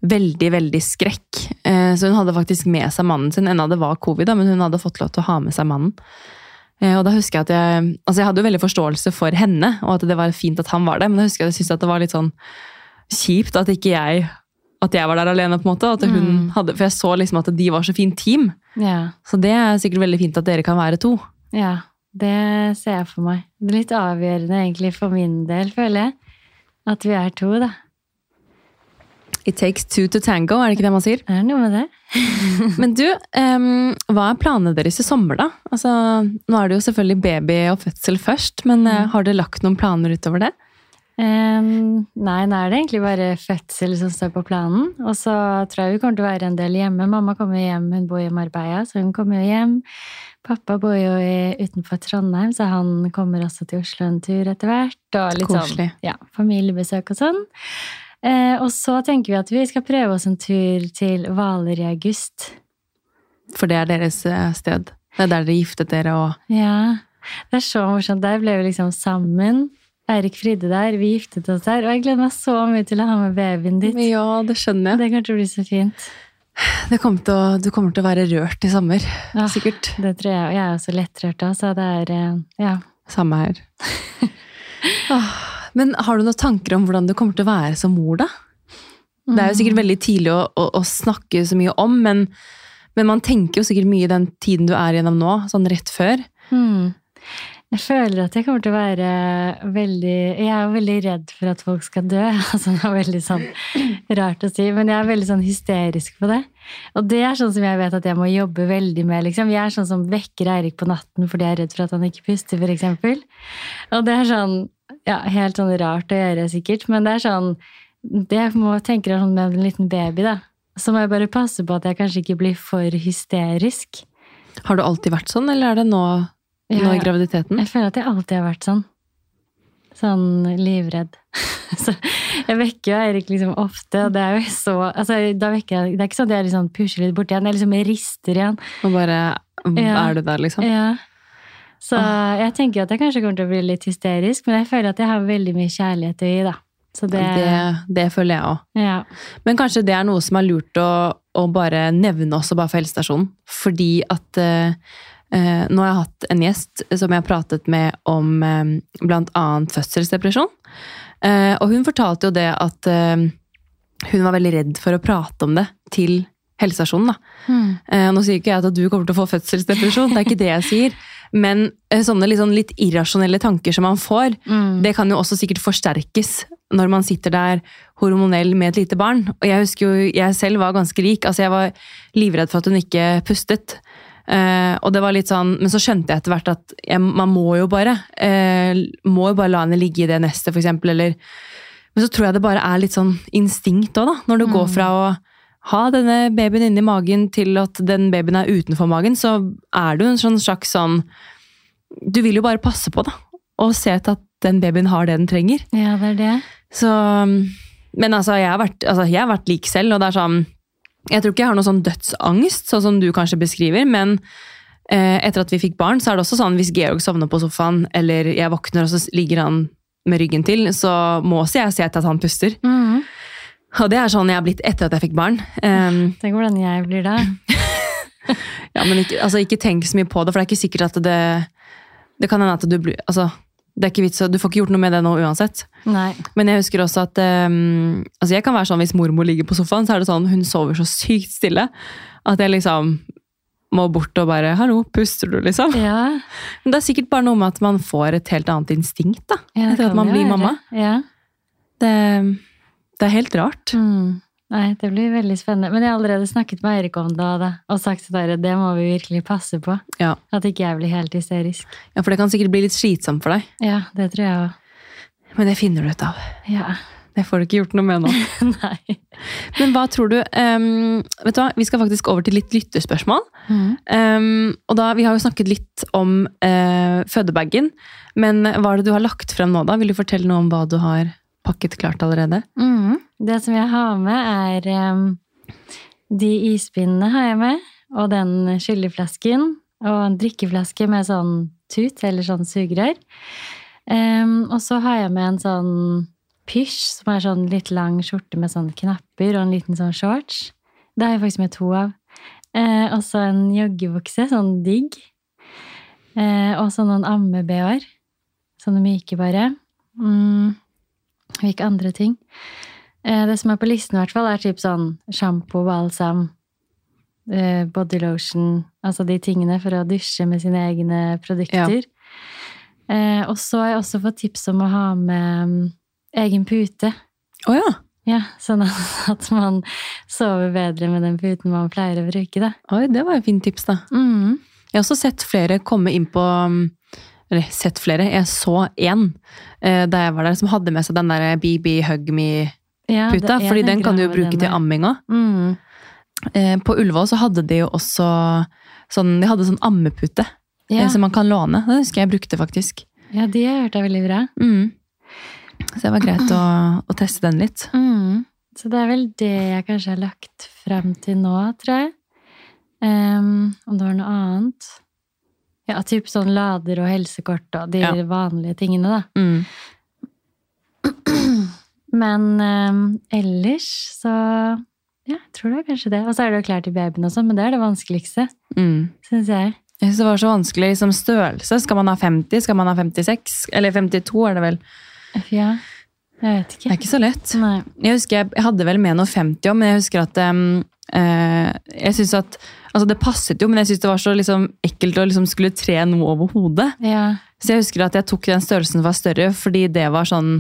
veldig, veldig skrekk. Eh, Så hun hadde faktisk med seg mannen sin, enda det var covid, da, men hun hadde fått lov til å ha med seg mannen. Eh, Og da husker jeg at jeg Altså, jeg hadde jo veldig forståelse for henne, og at det var fint at han var der, men da husker jeg at jeg syntes at det var litt sånn kjipt at ikke jeg At jeg var der alene, på en måte. At hun Mm. hadde, for jeg så liksom at de var så fint team. Ja. Så det er sikkert veldig fint at dere kan være to. ja. Det ser jeg for meg. Det er litt avgjørende egentlig for min del, føler jeg. At vi er to, da. It takes two to tango, er det ikke det man sier? Det er noe med det. Men du, um, hva er planene deres i sommer, da? Altså, nå er det jo selvfølgelig baby og fødsel først, men eh, har dere lagt noen planer utover det? Um, nei, nå er det egentlig bare fødsel som står på planen. Og så tror jeg vi kommer til å være en del hjemme. Mamma kommer hjem, hun bor i Marbella, så hun kommer jo hjem. Pappa bor jo i, utenfor Trondheim, så han kommer også til Oslo en tur etter hvert. Og litt Koselig. sånn ja, familiebesøk og sånn. Eh, og så tenker vi at vi skal prøve oss en tur til Hvaler i august. For det er deres eh, sted. Det er der dere giftet dere og Ja, det er så morsomt. Der ble vi liksom sammen. Eirik fridde der, vi giftet oss der. Og jeg gleder meg så mye til å ha med babyen ditt. Ja, det skjønner jeg. Det kommer til å bli så fint. Det kommer å, du kommer til å være rørt i sommer. Ja, Sikkert. Det tror jeg. Og jeg er også lettrørt da, så det er eh, Ja. Samme her. Men har du noen tanker om hvordan du kommer til å være som mor, da? Det er jo sikkert veldig tidlig å, å, å snakke så mye om, men, men man tenker jo sikkert mye i den tiden du er gjennom nå, sånn rett før. Mm. Jeg føler at jeg kommer til å være veldig Jeg er veldig redd for at folk skal dø. Altså, det er veldig sånn rart å si, men jeg er veldig sånn hysterisk på det. Og det er sånn som jeg vet at jeg må jobbe veldig med. liksom. Jeg er sånn som vekker Eirik på natten fordi jeg er redd for at han ikke puster, for eksempel. Og det er sånn ja, helt sånn rart å gjøre, sikkert, men det er sånn Det jeg må tenke sånn med en liten baby, da. Så må jeg bare passe på at jeg kanskje ikke blir for hysterisk. Har du alltid vært sånn, eller er det nå, nå i graviditeten? Jeg føler at jeg alltid har vært sånn. Sånn livredd. så jeg vekker jo Eirik liksom ofte, og det er jo så altså, da vekker jeg, Det er ikke sånn at jeg liksom pusher litt borti han, jeg liksom rister igjen. Og bare Ja. er du der, liksom? Ja. Så jeg tenker at jeg kanskje kommer til å bli litt hysterisk, men jeg føler at jeg har veldig mye kjærlighet å gi, da. Så det, Det, det føler jeg òg. ja. Men kanskje det er noe som er lurt å, å bare nevne også bare for helsestasjonen. Fordi at eh, eh, nå har jeg hatt en gjest som jeg har pratet med om eh, blant annet fødselsdepresjon. Eh, og hun fortalte jo det at eh, hun var veldig redd for å prate om det til helsestasjonen. Mm. Eh, nå sier ikke jeg at du kommer til å få fødselsdepresjon, det er ikke det jeg sier. Men eh, sånne sånn litt irrasjonelle tanker som man får, Mm. det kan jo også sikkert forsterkes når man sitter der hormonell med et lite barn. Og jeg husker jo, jeg selv var ganske rik. Altså jeg var livredd for at hun ikke pustet. Uh, og det var litt sånn, Men så skjønte jeg etter hvert at jeg, man må jo bare uh, må jo bare la henne ligge i det nestet, eksempel. Eller, men så tror jeg det bare er litt sånn instinkt òg, da. Når du går fra å ha denne babyen inni magen til at den babyen er utenfor magen, så er du en sånn slags sånn Du vil jo bare passe på, da. Og se til at den babyen har det den trenger. ja, det er det. Så Men altså, jeg har vært, altså, jeg har vært lik selv, og det er sånn Jeg tror ikke jeg har noe sånn dødsangst, sånn som du kanskje beskriver, men eh, etter at vi fikk barn, så er det også sånn hvis Georg sovner på sofaen, eller jeg våkner og så ligger han med ryggen til, så må også jeg se til at han puster. Mm. Og det er sånn jeg har blitt etter at jeg fikk barn. Um, Tenk hvordan jeg blir da. ja, men ikke, altså, ikke tenk så mye på det, for det er ikke sikkert at det Det kan hende at du blir altså, det er ikke vits, Du får ikke gjort noe med det nå uansett. Nei. Men jeg husker også at um, altså jeg kan være sånn hvis mormor ligger på sofaen, så er det sånn hun sover så sykt stille at jeg liksom må bort og bare 'hallo, puster du', liksom. Ja. Men det er sikkert bare noe med at man får et helt annet instinkt da, ja etter at man blir mamma. Ja. Det, det er helt rart. Mm. Nei, det blir veldig spennende. Men jeg har allerede snakket med Eirik om det, og sagt og sagt at det må vi virkelig passe på. Ja. At ikke jeg blir helt hysterisk. ja, For det kan sikkert bli litt slitsomt for deg. Ja, det tror jeg også. Men det finner du ut av. Ja. Det får du ikke gjort noe med nå. Nei. Men hva tror du um, Vet du hva, Vi skal faktisk over til litt lytterspørsmål. Mm. Um, og da, Vi har jo snakket litt om uh, fødebagen, men hva er det du har lagt frem nå? da? Vil du fortelle noe om hva du har pakket klart allerede? Mm. Det som jeg har med, er um, De ispinnene har jeg med, og den skylleflasken. Og en drikkeflaske med sånn tut, eller sånn sugerør. Um, og så har jeg med en sånn pysj, som er sånn litt lang skjorte med sånn knapper, og en liten sånn shorts. Det har jeg faktisk med to av. Uh, og så en joggebukse, sånn digg. Uh, og så noen amme-BH-er. Sånne myke, bare. Mm. Hvilke andre ting? Eh, det som er på listen, i hvert fall, er typ sånn sjampo, balsam, eh, body lotion Altså de tingene for å dusje med sine egne produkter. Ja. og så har jeg også fått tips om å ha med mm, egen pute. Å ja. Ja, Sånn at, man sover bedre med den puten man pleier å bruke. da. Oi, det var et fint tips, da. Mm. Jeg har også sett flere komme inn på Eller sett flere, jeg så én eh, da jeg var der, som hadde med seg den der BB Hug Me-puta. Ja, fordi den kan du jo bruke til amming amminga. Mm. Eh, på Ullevål så hadde de jo også sånn, de hadde sånn ammepute Ja. eh, som man kan låne. Det husker jeg brukte faktisk. ja, de har jeg veldig bra. Mm. Så det var greit å, å teste den litt. Mm. Så det er vel det jeg kanskje har lagt frem til nå, tror jeg. Um, om det var noe annet. Ja, typ sånn lader og helsekort og de Ja. vanlige tingene, da. Mm. Men ehm, ellers så Ja, jeg tror det er kanskje det. Og så er det jo klær til babyen sånn, men det er det vanskeligste, Mm. syns jeg. Jeg synes det var så vanskelig liksom størrelse. Skal man ha 50? Skal man ha 56? Eller 52 er det vel? Ja, jeg vet ikke. Det er ikke så lett. Nei. Jeg husker jeg, jeg hadde vel med noe 50 òg, men jeg husker at um, eh, Jeg synes at Altså, det passet jo, men jeg syntes det var så liksom, ekkelt å liksom skulle tre noe over hodet. Ja. Så jeg husker at jeg tok den størrelsen som var større, fordi det var sånn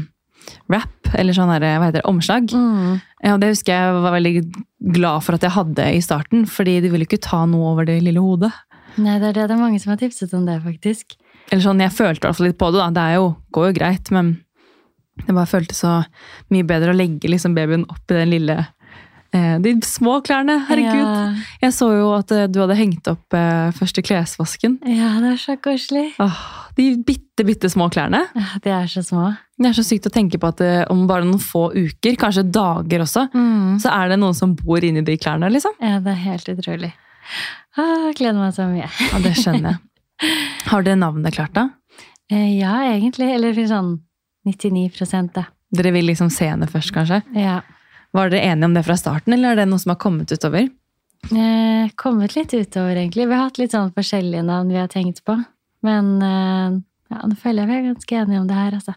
wrap, eller sånn her, hva heter det, omslag. Mm. Ja, det husker jeg var veldig glad for at jeg hadde i starten, fordi de ville ikke ta noe over det lille hodet. Nei, det er det. Det er mange som har tipset om det, faktisk. Eller sånn, jeg følte i hvert fall litt på det, da. Det er jo, går jo greit, men det bare føltes så mye bedre å legge liksom babyen opp i den lille De små klærne, herregud. Ja, Jeg så jo at eh, du hadde hengt opp eh, første klesvasken. ja det er så koselig. Åh, de bitte, bitte små klærne. Ja, De er så små. Det er så sykt å tenke på at eh, om bare noen få uker, kanskje dager også, Mm. så er det noen som bor inni de klærne, liksom. Ja, det er helt utrolig. Ah, gleder meg så mye. Ja, det skjønner jeg. Har dere navnet klart, da? Eh, Ja, egentlig. Eller sånn 99 da. Dere vil liksom se henne først, kanskje? Ja. Var dere enige om det fra starten, eller er det noe som har kommet utover? Eh, kommet litt utover, egentlig. Vi har hatt litt sånn forskjellige navn vi har tenkt på. Men eh, ja, nå føler jeg vi er ganske enige om det her, altså.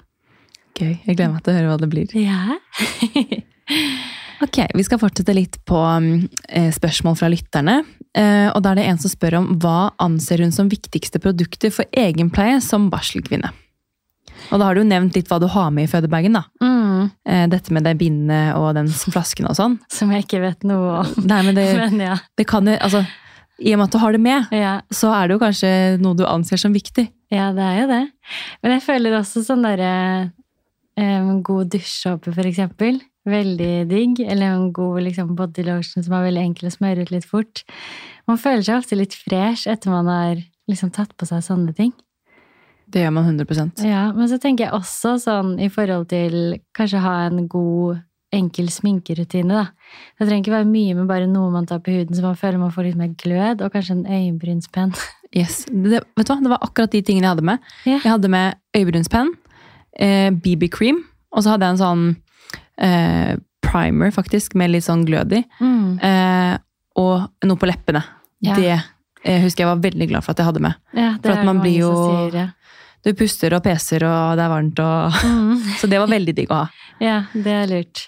Gøy. Jeg gleder meg til å høre hva det blir. Ja. Ok, Vi skal fortsette litt på mm, eh, spørsmål fra lytterne. Eh, og Da er det en som spør om hva anser hun som viktigste produkter for egenpleie som barselkvinne. Og da har du jo nevnt litt hva du har med i fødebagen. da. mm, Eh, dette med det bindet og den flasken og sånn. som jeg ikke vet noe om. Nei, men det, Men ja. det kan jo altså, I og med at du har det med, ja. så er det jo kanskje noe du anser som viktig. Ja, det er jo det. Men jeg føler også sånn derre um, God dusjåpe, for eksempel. Veldig digg. Eller en god liksom, body lotion som er veldig enkel å smøre ut litt fort. Man føler seg ofte litt fresh etter man har liksom tatt på seg sånne ting. Det gjør man 100% Ja, Men så tenker jeg også sånn i forhold til kanskje ha en god, enkel sminkerutine, da. Det trenger ikke være mye, med bare noe man tar på huden så man føler man får litt mer glød, og kanskje en øyenbrynspenn. Yes. Det, vet du hva? det var akkurat de tingene jeg hadde med. Yeah. Jeg hadde med øyebrynspenn, eh, BB-cream, og så hadde jeg en sånn eh, primer, faktisk, med litt sånn glød i. Mm. Eh, og noe på leppene. Yeah. Det jeg husker jeg var veldig glad for at jeg hadde med. Ja, For at man blir jo- sier, ja. Du puster og peser, og det er varmt, og Mm. Så det var veldig digg å ha. Ja, det er lurt.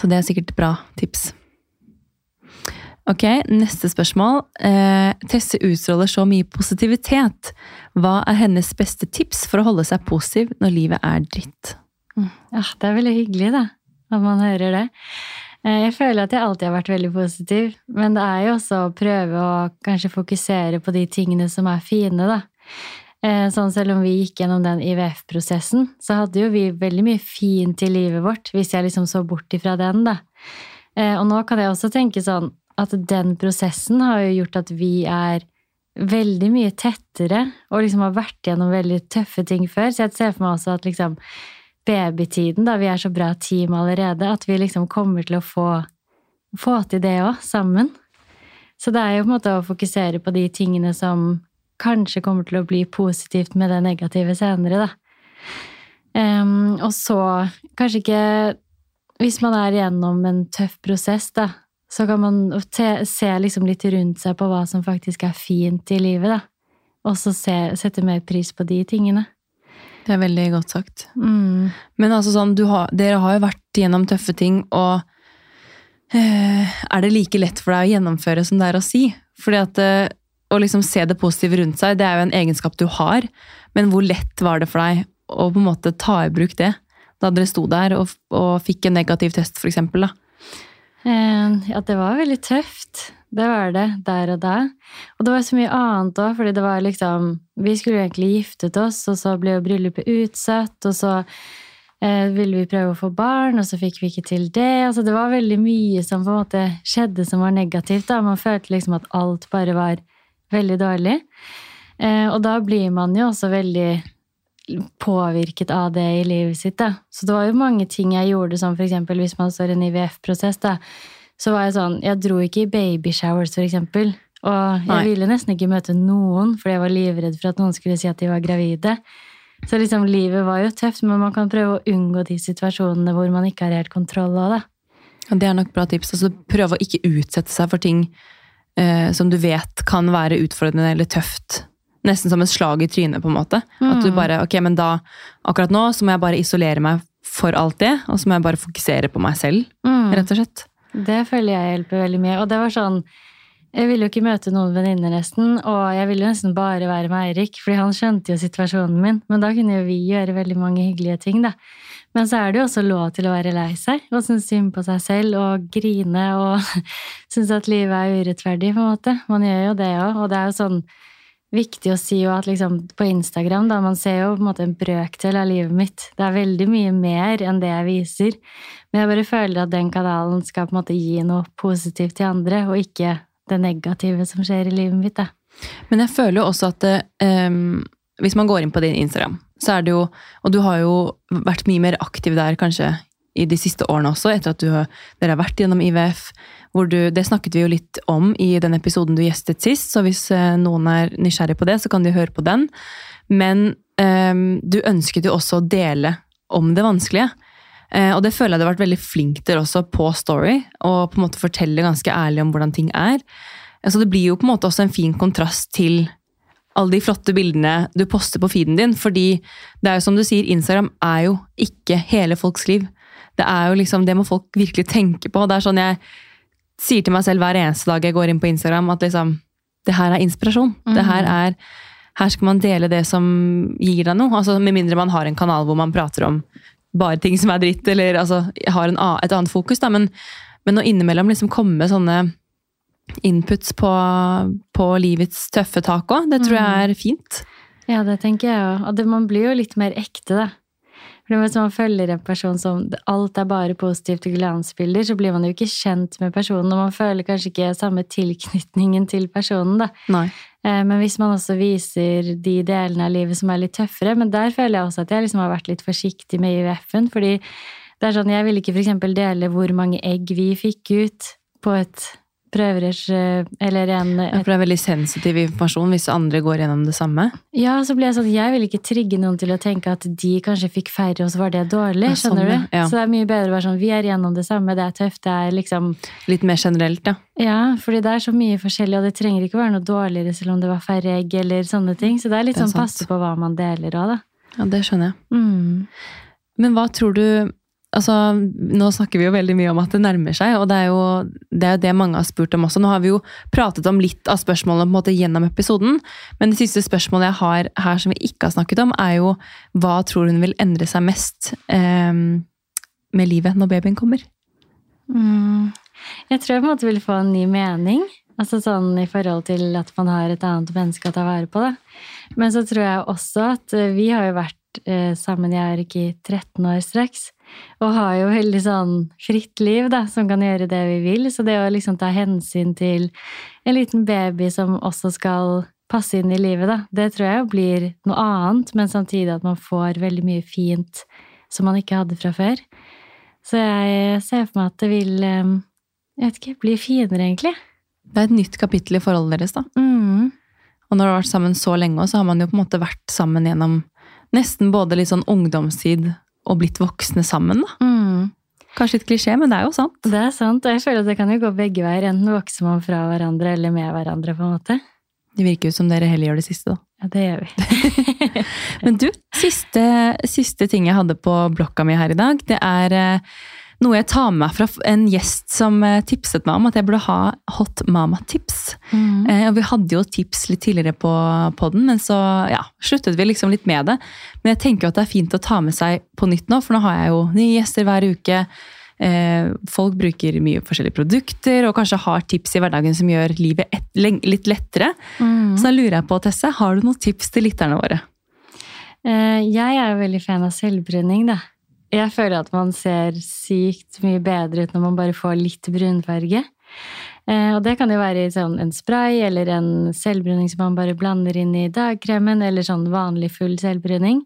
Så det er sikkert bra tips. Ok, neste spørsmål. Eh, Tesse utstråler så mye positivitet. Hva er hennes beste tips for å holde seg positiv når livet er dritt? Ja, det er veldig hyggelig, da, at man hører det. Eh, Jeg føler at jeg alltid har vært veldig positiv, men det er jo også å prøve å kanskje fokusere på de tingene som er fine, da. Eh, Sånn selv om vi gikk gjennom den IVF-prosessen, så hadde jo vi veldig mye fint i livet vårt, hvis jeg liksom så bort ifra den, da. Eh, Og nå kan jeg også tenke sånn at den prosessen har jo gjort at vi er veldig mye tettere, og liksom har vært gjennom veldig tøffe ting før, så jeg ser for meg også at liksom babytiden, da vi er så bra team allerede, at vi liksom kommer til å få, få til det òg, sammen. Så det er jo på en måte å fokusere på de tingene som kanskje kommer til å bli positivt med det negative senere, da. Um, og så kanskje ikke Hvis man er gjennom en tøff prosess, da, så kan man se liksom litt rundt seg på hva som faktisk er fint i livet, da. og så se, sette mer pris på de tingene. Det er veldig godt sagt. Mm. Men altså sånn, du har, dere har jo vært gjennom tøffe ting, og øh, er det like lett for deg å gjennomføre som det er å si? Fordi at eh, å liksom se det positive rundt seg, det er jo en egenskap du har, men hvor lett var det for deg å på en måte ta i bruk det? Da dere sto der og, og fikk en negativ test, for eksempel, da. Eh, Ja, det var veldig tøft. Det var det, der og da. Og det var så mye annet òg, fordi det var liksom Vi skulle jo egentlig giftet oss, og så ble jo bryllupet utsatt, og så eh, ville vi prøve å få barn, og så fikk vi ikke til det. Altså, det var veldig mye som på en måte skjedde som var negativt. da. Man følte liksom at alt bare var veldig dårlig. Eh, og da blir man jo også veldig påvirket av det i livet sitt. Da. Så det var jo mange ting jeg gjorde, som eksempel hvis man står i en IVF-prosess, da, så var jeg sånn Jeg dro ikke i babyshowers, eksempel. Og jeg Nei. ville nesten ikke møte noen, fordi jeg var livredd for at noen skulle si at de var gravide. Så liksom, livet var jo tøft, men man kan prøve å unngå de situasjonene hvor man ikke har helt kontroll av det. Ja, det er nok bra tips. Altså, prøve å ikke utsette seg for ting eh, som du vet kan være utfordrende eller tøft. Nesten som et slag i trynet, på en måte. At du Mm. bare, ok, men da, akkurat nå, så må jeg bare isolere meg for alt det, og så må jeg bare fokusere på meg selv, Mm. rett og slett. Det føler jeg hjelper veldig mye. Og det var sånn Jeg ville jo ikke møte noen venninner, nesten. Og jeg ville jo nesten bare være med Eirik, fordi han skjønte jo situasjonen min. Men da kunne jo vi gjøre veldig mange hyggelige ting, da. Men så er det jo også lov til å være lei seg og synes synd på seg selv og grine og synes at livet er urettferdig, på en måte. Man gjør jo det òg. Og det er jo sånn viktig å si jo at liksom på Instagram, da, man ser jo på en måte en brøkdel av livet mitt. Det er veldig mye mer enn det jeg viser. Men jeg bare føler at den kanalen skal på en måte gi noe positivt til andre, og ikke det negative som skjer i livet mitt. Da. Men jeg føler jo også at ehm, hvis man går inn på din Instagram, så er det jo Og du har jo vært mye mer aktiv der kanskje i de siste årene også, etter at har- dere har vært gjennom IVF. Hvor du, det snakket vi jo litt om i den episoden du gjestet sist, så hvis eh, noen er nysgjerrig på det, så kan de høre på den. Men um, du ønsket jo også å dele om det vanskelige. Uh, og det føler jeg du har vært veldig flink til også på Story, og på en måte fortelle ganske ærlig om hvordan ting er. Eh, Så det blir jo på en måte også en fin kontrast til alle de flotte bildene du poster på feeden din, fordi det er jo som du sier, Instagram er jo ikke hele folks liv. Det er jo liksom, det må folk virkelig tenke på. Det er sånn jeg sier til meg selv hver eneste dag jeg går inn på Instagram, at liksom, det her er inspirasjon. Det her er, her skal man dele det som gir deg noe. Altså, med mindre man har en kanal hvor man prater om bare ting som er dritt, eller altså, har en, et annet fokus. Da. Men, men å innimellom liksom komme med sånne inputs på, på livets tøffe tak òg, det tror jeg er fint. Ja, det tenker jeg òg. Og det, man blir jo litt mer ekte, da. For Hvis man følger en person som alt er bare positivt og glansbilder, så blir man jo ikke kjent med personen, og man føler kanskje ikke samme tilknytningen til personen, da. Nei. Eh, Men hvis man også viser de delene av livet som er litt tøffere Men der føler jeg også at jeg liksom har vært litt forsiktig med IVF-en. Fordi det er sånn, jeg ville ikke eksempel dele hvor mange egg vi fikk ut på et prøverørs... eh, Eller en et, For det er veldig sensitiv informasjon hvis andre går gjennom det samme. Ja, så blir jeg sånn Jeg vil ikke trigge noen til å tenke at de kanskje fikk færre, og så var det dårlig. Ja, sånn, Skjønner ja. du? Ja. Så det er mye bedre å være sånn Vi er gjennom det samme, det er tøft, det er liksom Litt mer generelt, ja. Ja, fordi det er så mye forskjellig, og det trenger ikke være noe dårligere selv om det var færre egg eller sånne ting. Så det er litt Det er sånn sant. passe på hva man deler av, da. Ja, Det skjønner jeg. Mm. Men hva tror du Altså, Nå snakker vi jo veldig mye om at det nærmer seg, og det er jo det, er det mange har spurt om også. Nå har vi jo pratet om litt av spørsmålene på en måte gjennom episoden, men det siste spørsmålet jeg har her som vi ikke har snakket om, er jo hva tror hun vil endre seg mest eh, med livet når babyen kommer? Mm. Jeg tror jeg på en måte vil få en ny mening. Altså sånn i forhold til at man har et annet menneske å ta vare på. Da. Men så tror jeg også at vi har jo vært eh, sammen, jeg er ikke i 13 år straks, og har jo veldig sånn fritt liv da, som kan gjøre det vi vil. Så det å liksom ta hensyn til en liten baby som også skal passe inn i livet, da, det tror jeg jo blir noe annet, men samtidig at man får veldig mye fint som man ikke hadde fra før. Så jeg ser for meg at det vil eh, jeg vet ikke, bli finere, egentlig. Det er et nytt kapittel i forholdet deres, da. Mm. Og når du har vært sammen så lenge, så har man jo på en måte vært sammen gjennom nesten både litt sånn ungdomstid og blitt voksne sammen, da. Mm. Kanskje litt klisjé, men det er jo sant. Det er sant, og jeg føler at det kan jo gå begge veier. Enten vokser man fra hverandre eller med hverandre, på en måte. Det virker jo som dere heller gjør det siste, da. Ja, det gjør vi. Men du, siste, siste ting jeg hadde på blokka mi her i dag, det er eh, noe jeg tar med meg fra en gjest som eh, tipset meg om at jeg burde ha Hot Mama-tips. Mm. Eh, og vi hadde jo tips litt tidligere på podden, men så ja, sluttet vi liksom litt med det. Men jeg tenker jo at det er fint å ta med seg på nytt nå, for nå har jeg jo nye gjester hver uke. Eh, folk bruker mye forskjellige produkter og kanskje har tips i hverdagen som gjør livet et, litt lettere. Mm. Så da lurer jeg på, Tesse, har du noen tips til lytterne våre? Eh, Jeg er jo veldig fan av selvbruning, da. Jeg føler at man ser sykt mye bedre ut når man bare får litt brunfarge. Eh, Og det kan jo være sånn en spray eller en selvbruning som man bare blander inn i dagkremen, eller sånn vanlig full selvbruning.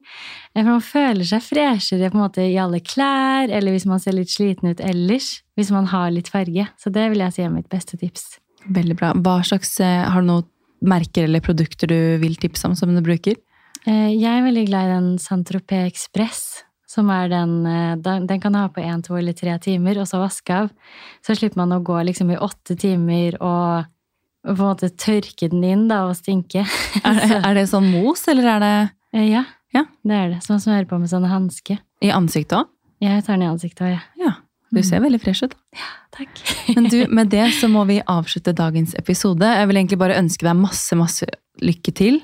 Eh, For man føler seg freshere på en måte i alle klær, eller hvis man ser litt sliten ut ellers. Hvis man har litt farge. Så det vil jeg si er mitt beste tips. Veldig bra. Hva slags, eh, har du noen merker eller produkter du vil tipse om som du bruker? Jeg er veldig glad i den Saint-Tropez Express. Som er den, eh, den kan du ha på én, to eller tre timer, og så vaske av. Så slipper man å gå liksom i åtte timer og på en måte tørke den inn da, og stinke. Er, det- er det sånn mos, eller er det Eh, Ja, Ja. det er det. Som man smører på med sånne hanske. i ansiktet òg? Jeg tar den i ansiktet òg, ja. Ja. Du ser veldig fresh ut. Takk. Men du, med det så må vi avslutte dagens episode. Jeg vil egentlig bare ønske deg masse, masse lykke til.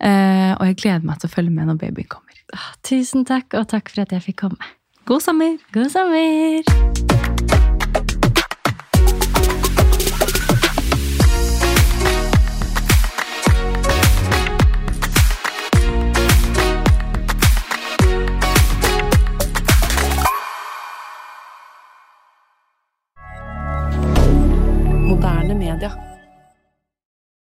Eh, og jeg gleder meg til å følge med når babyen kommer. Tusen takk, og takk for at jeg fikk komme. God sommer! God sommer!